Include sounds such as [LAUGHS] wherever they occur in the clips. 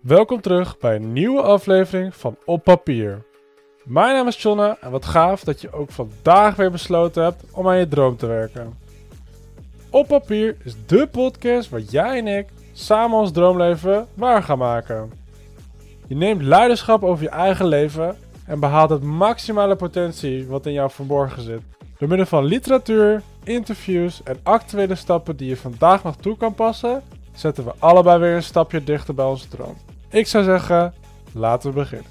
Welkom terug bij een nieuwe aflevering van Op Papier. Mijn naam is Jonna en wat gaaf dat je ook vandaag weer besloten hebt om aan je droom te werken. Op Papier is de podcast waar jij en ik samen ons droomleven waar gaan maken. Je neemt leiderschap over je eigen leven en behaalt het maximale potentie wat in jou verborgen zit. Door middel van literatuur, interviews en actuele stappen die je vandaag nog toe kan passen, zetten we allebei weer een stapje dichter bij onze droom. Ik zou zeggen, laten we beginnen.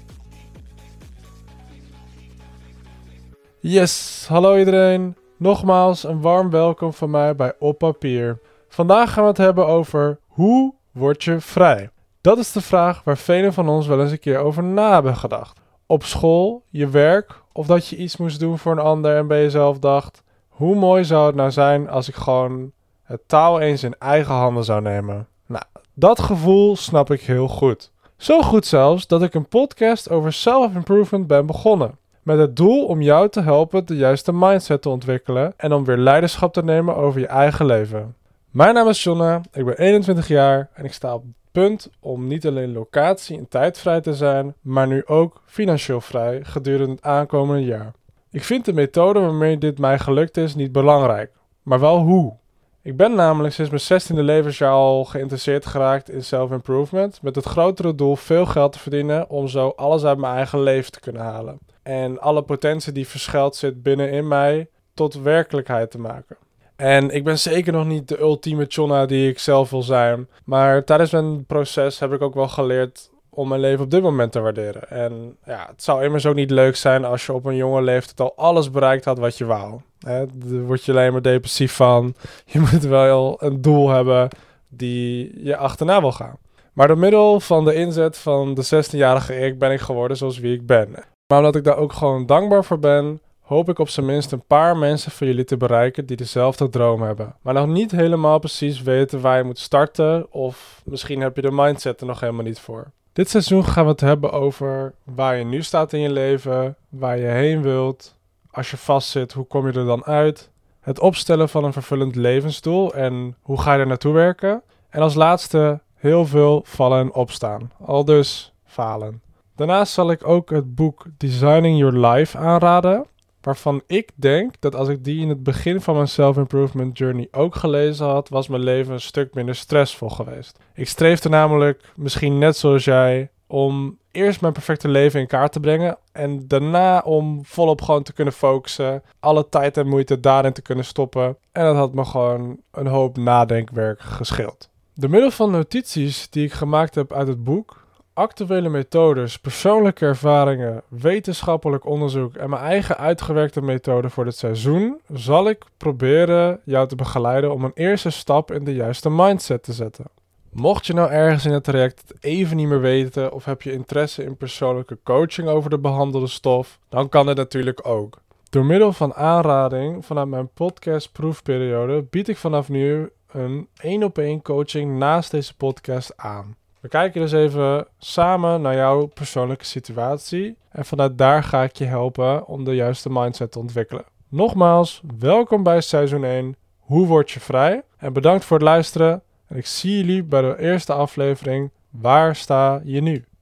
Yes, hallo iedereen. Nogmaals een warm welkom van mij bij Op Papier. Vandaag gaan we het hebben over hoe word je vrij? Dat is de vraag waar velen van ons wel eens een keer over na hebben gedacht. Op school, je werk of dat je iets moest doen voor een ander en bij jezelf dacht: hoe mooi zou het nou zijn als ik gewoon het touw eens in eigen handen zou nemen? Nou, dat gevoel snap ik heel goed. Zo goed zelfs dat ik een podcast over self-improvement ben begonnen. Met het doel om jou te helpen de juiste mindset te ontwikkelen en om weer leiderschap te nemen over je eigen leven. Mijn naam is Jonna, ik ben 21 jaar en ik sta op het punt om niet alleen locatie en tijd vrij te zijn, maar nu ook financieel vrij gedurende het aankomende jaar. Ik vind de methode waarmee dit mij gelukt is niet belangrijk, maar wel hoe. Ik ben namelijk sinds mijn 16e levensjaar al geïnteresseerd geraakt in self-improvement. Met het grotere doel veel geld te verdienen om zo alles uit mijn eigen leven te kunnen halen. En alle potentie die verschuild zit binnenin mij tot werkelijkheid te maken. En ik ben zeker nog niet de ultieme chonna die ik zelf wil zijn. Maar tijdens mijn proces heb ik ook wel geleerd om mijn leven op dit moment te waarderen. En ja, het zou immers ook niet leuk zijn als je op een jonge leeftijd al alles bereikt had wat je wou. Hè, daar word je alleen maar depressief van. Je [LAUGHS] moet wel een doel hebben die je achterna wil gaan. Maar door middel van de inzet van de 16-jarige ik ben ik geworden zoals wie ik ben. Maar omdat ik daar ook gewoon dankbaar voor ben, hoop ik op zijn minst een paar mensen van jullie te bereiken die dezelfde droom hebben. Maar nog niet helemaal precies weten waar je moet starten of misschien heb je de mindset er nog helemaal niet voor. Dit seizoen gaan we het hebben over waar je nu staat in je leven, waar je heen wilt. Als je vastzit, hoe kom je er dan uit? Het opstellen van een vervullend levensdoel en hoe ga je er naartoe werken? En als laatste heel veel vallen en opstaan. Al dus falen. Daarnaast zal ik ook het boek Designing Your Life aanraden, waarvan ik denk dat als ik die in het begin van mijn self-improvement journey ook gelezen had, was mijn leven een stuk minder stressvol geweest. Ik streefde namelijk, misschien net zoals jij, om eerst mijn perfecte leven in kaart te brengen en daarna om volop gewoon te kunnen focussen, alle tijd en moeite daarin te kunnen stoppen. En dat had me gewoon een hoop nadenkwerk gescheeld. Door middel van notities die ik gemaakt heb uit het boek, actuele methodes, persoonlijke ervaringen, wetenschappelijk onderzoek en mijn eigen uitgewerkte methode voor dit seizoen, zal ik proberen jou te begeleiden om een eerste stap in de juiste mindset te zetten. Mocht je nou ergens in het traject het even niet meer weten of heb je interesse in persoonlijke coaching over de behandelde stof, dan kan dit natuurlijk ook. Door middel van aanrading vanuit mijn podcast proefperiode bied ik vanaf nu een één op één coaching naast deze podcast aan. We kijken dus even samen naar jouw persoonlijke situatie en vanuit daar ga ik je helpen om de juiste mindset te ontwikkelen. Nogmaals, welkom bij seizoen 1. Hoe word je vrij? En bedankt voor het luisteren. En ik zie jullie bij de eerste aflevering. Waar sta je nu?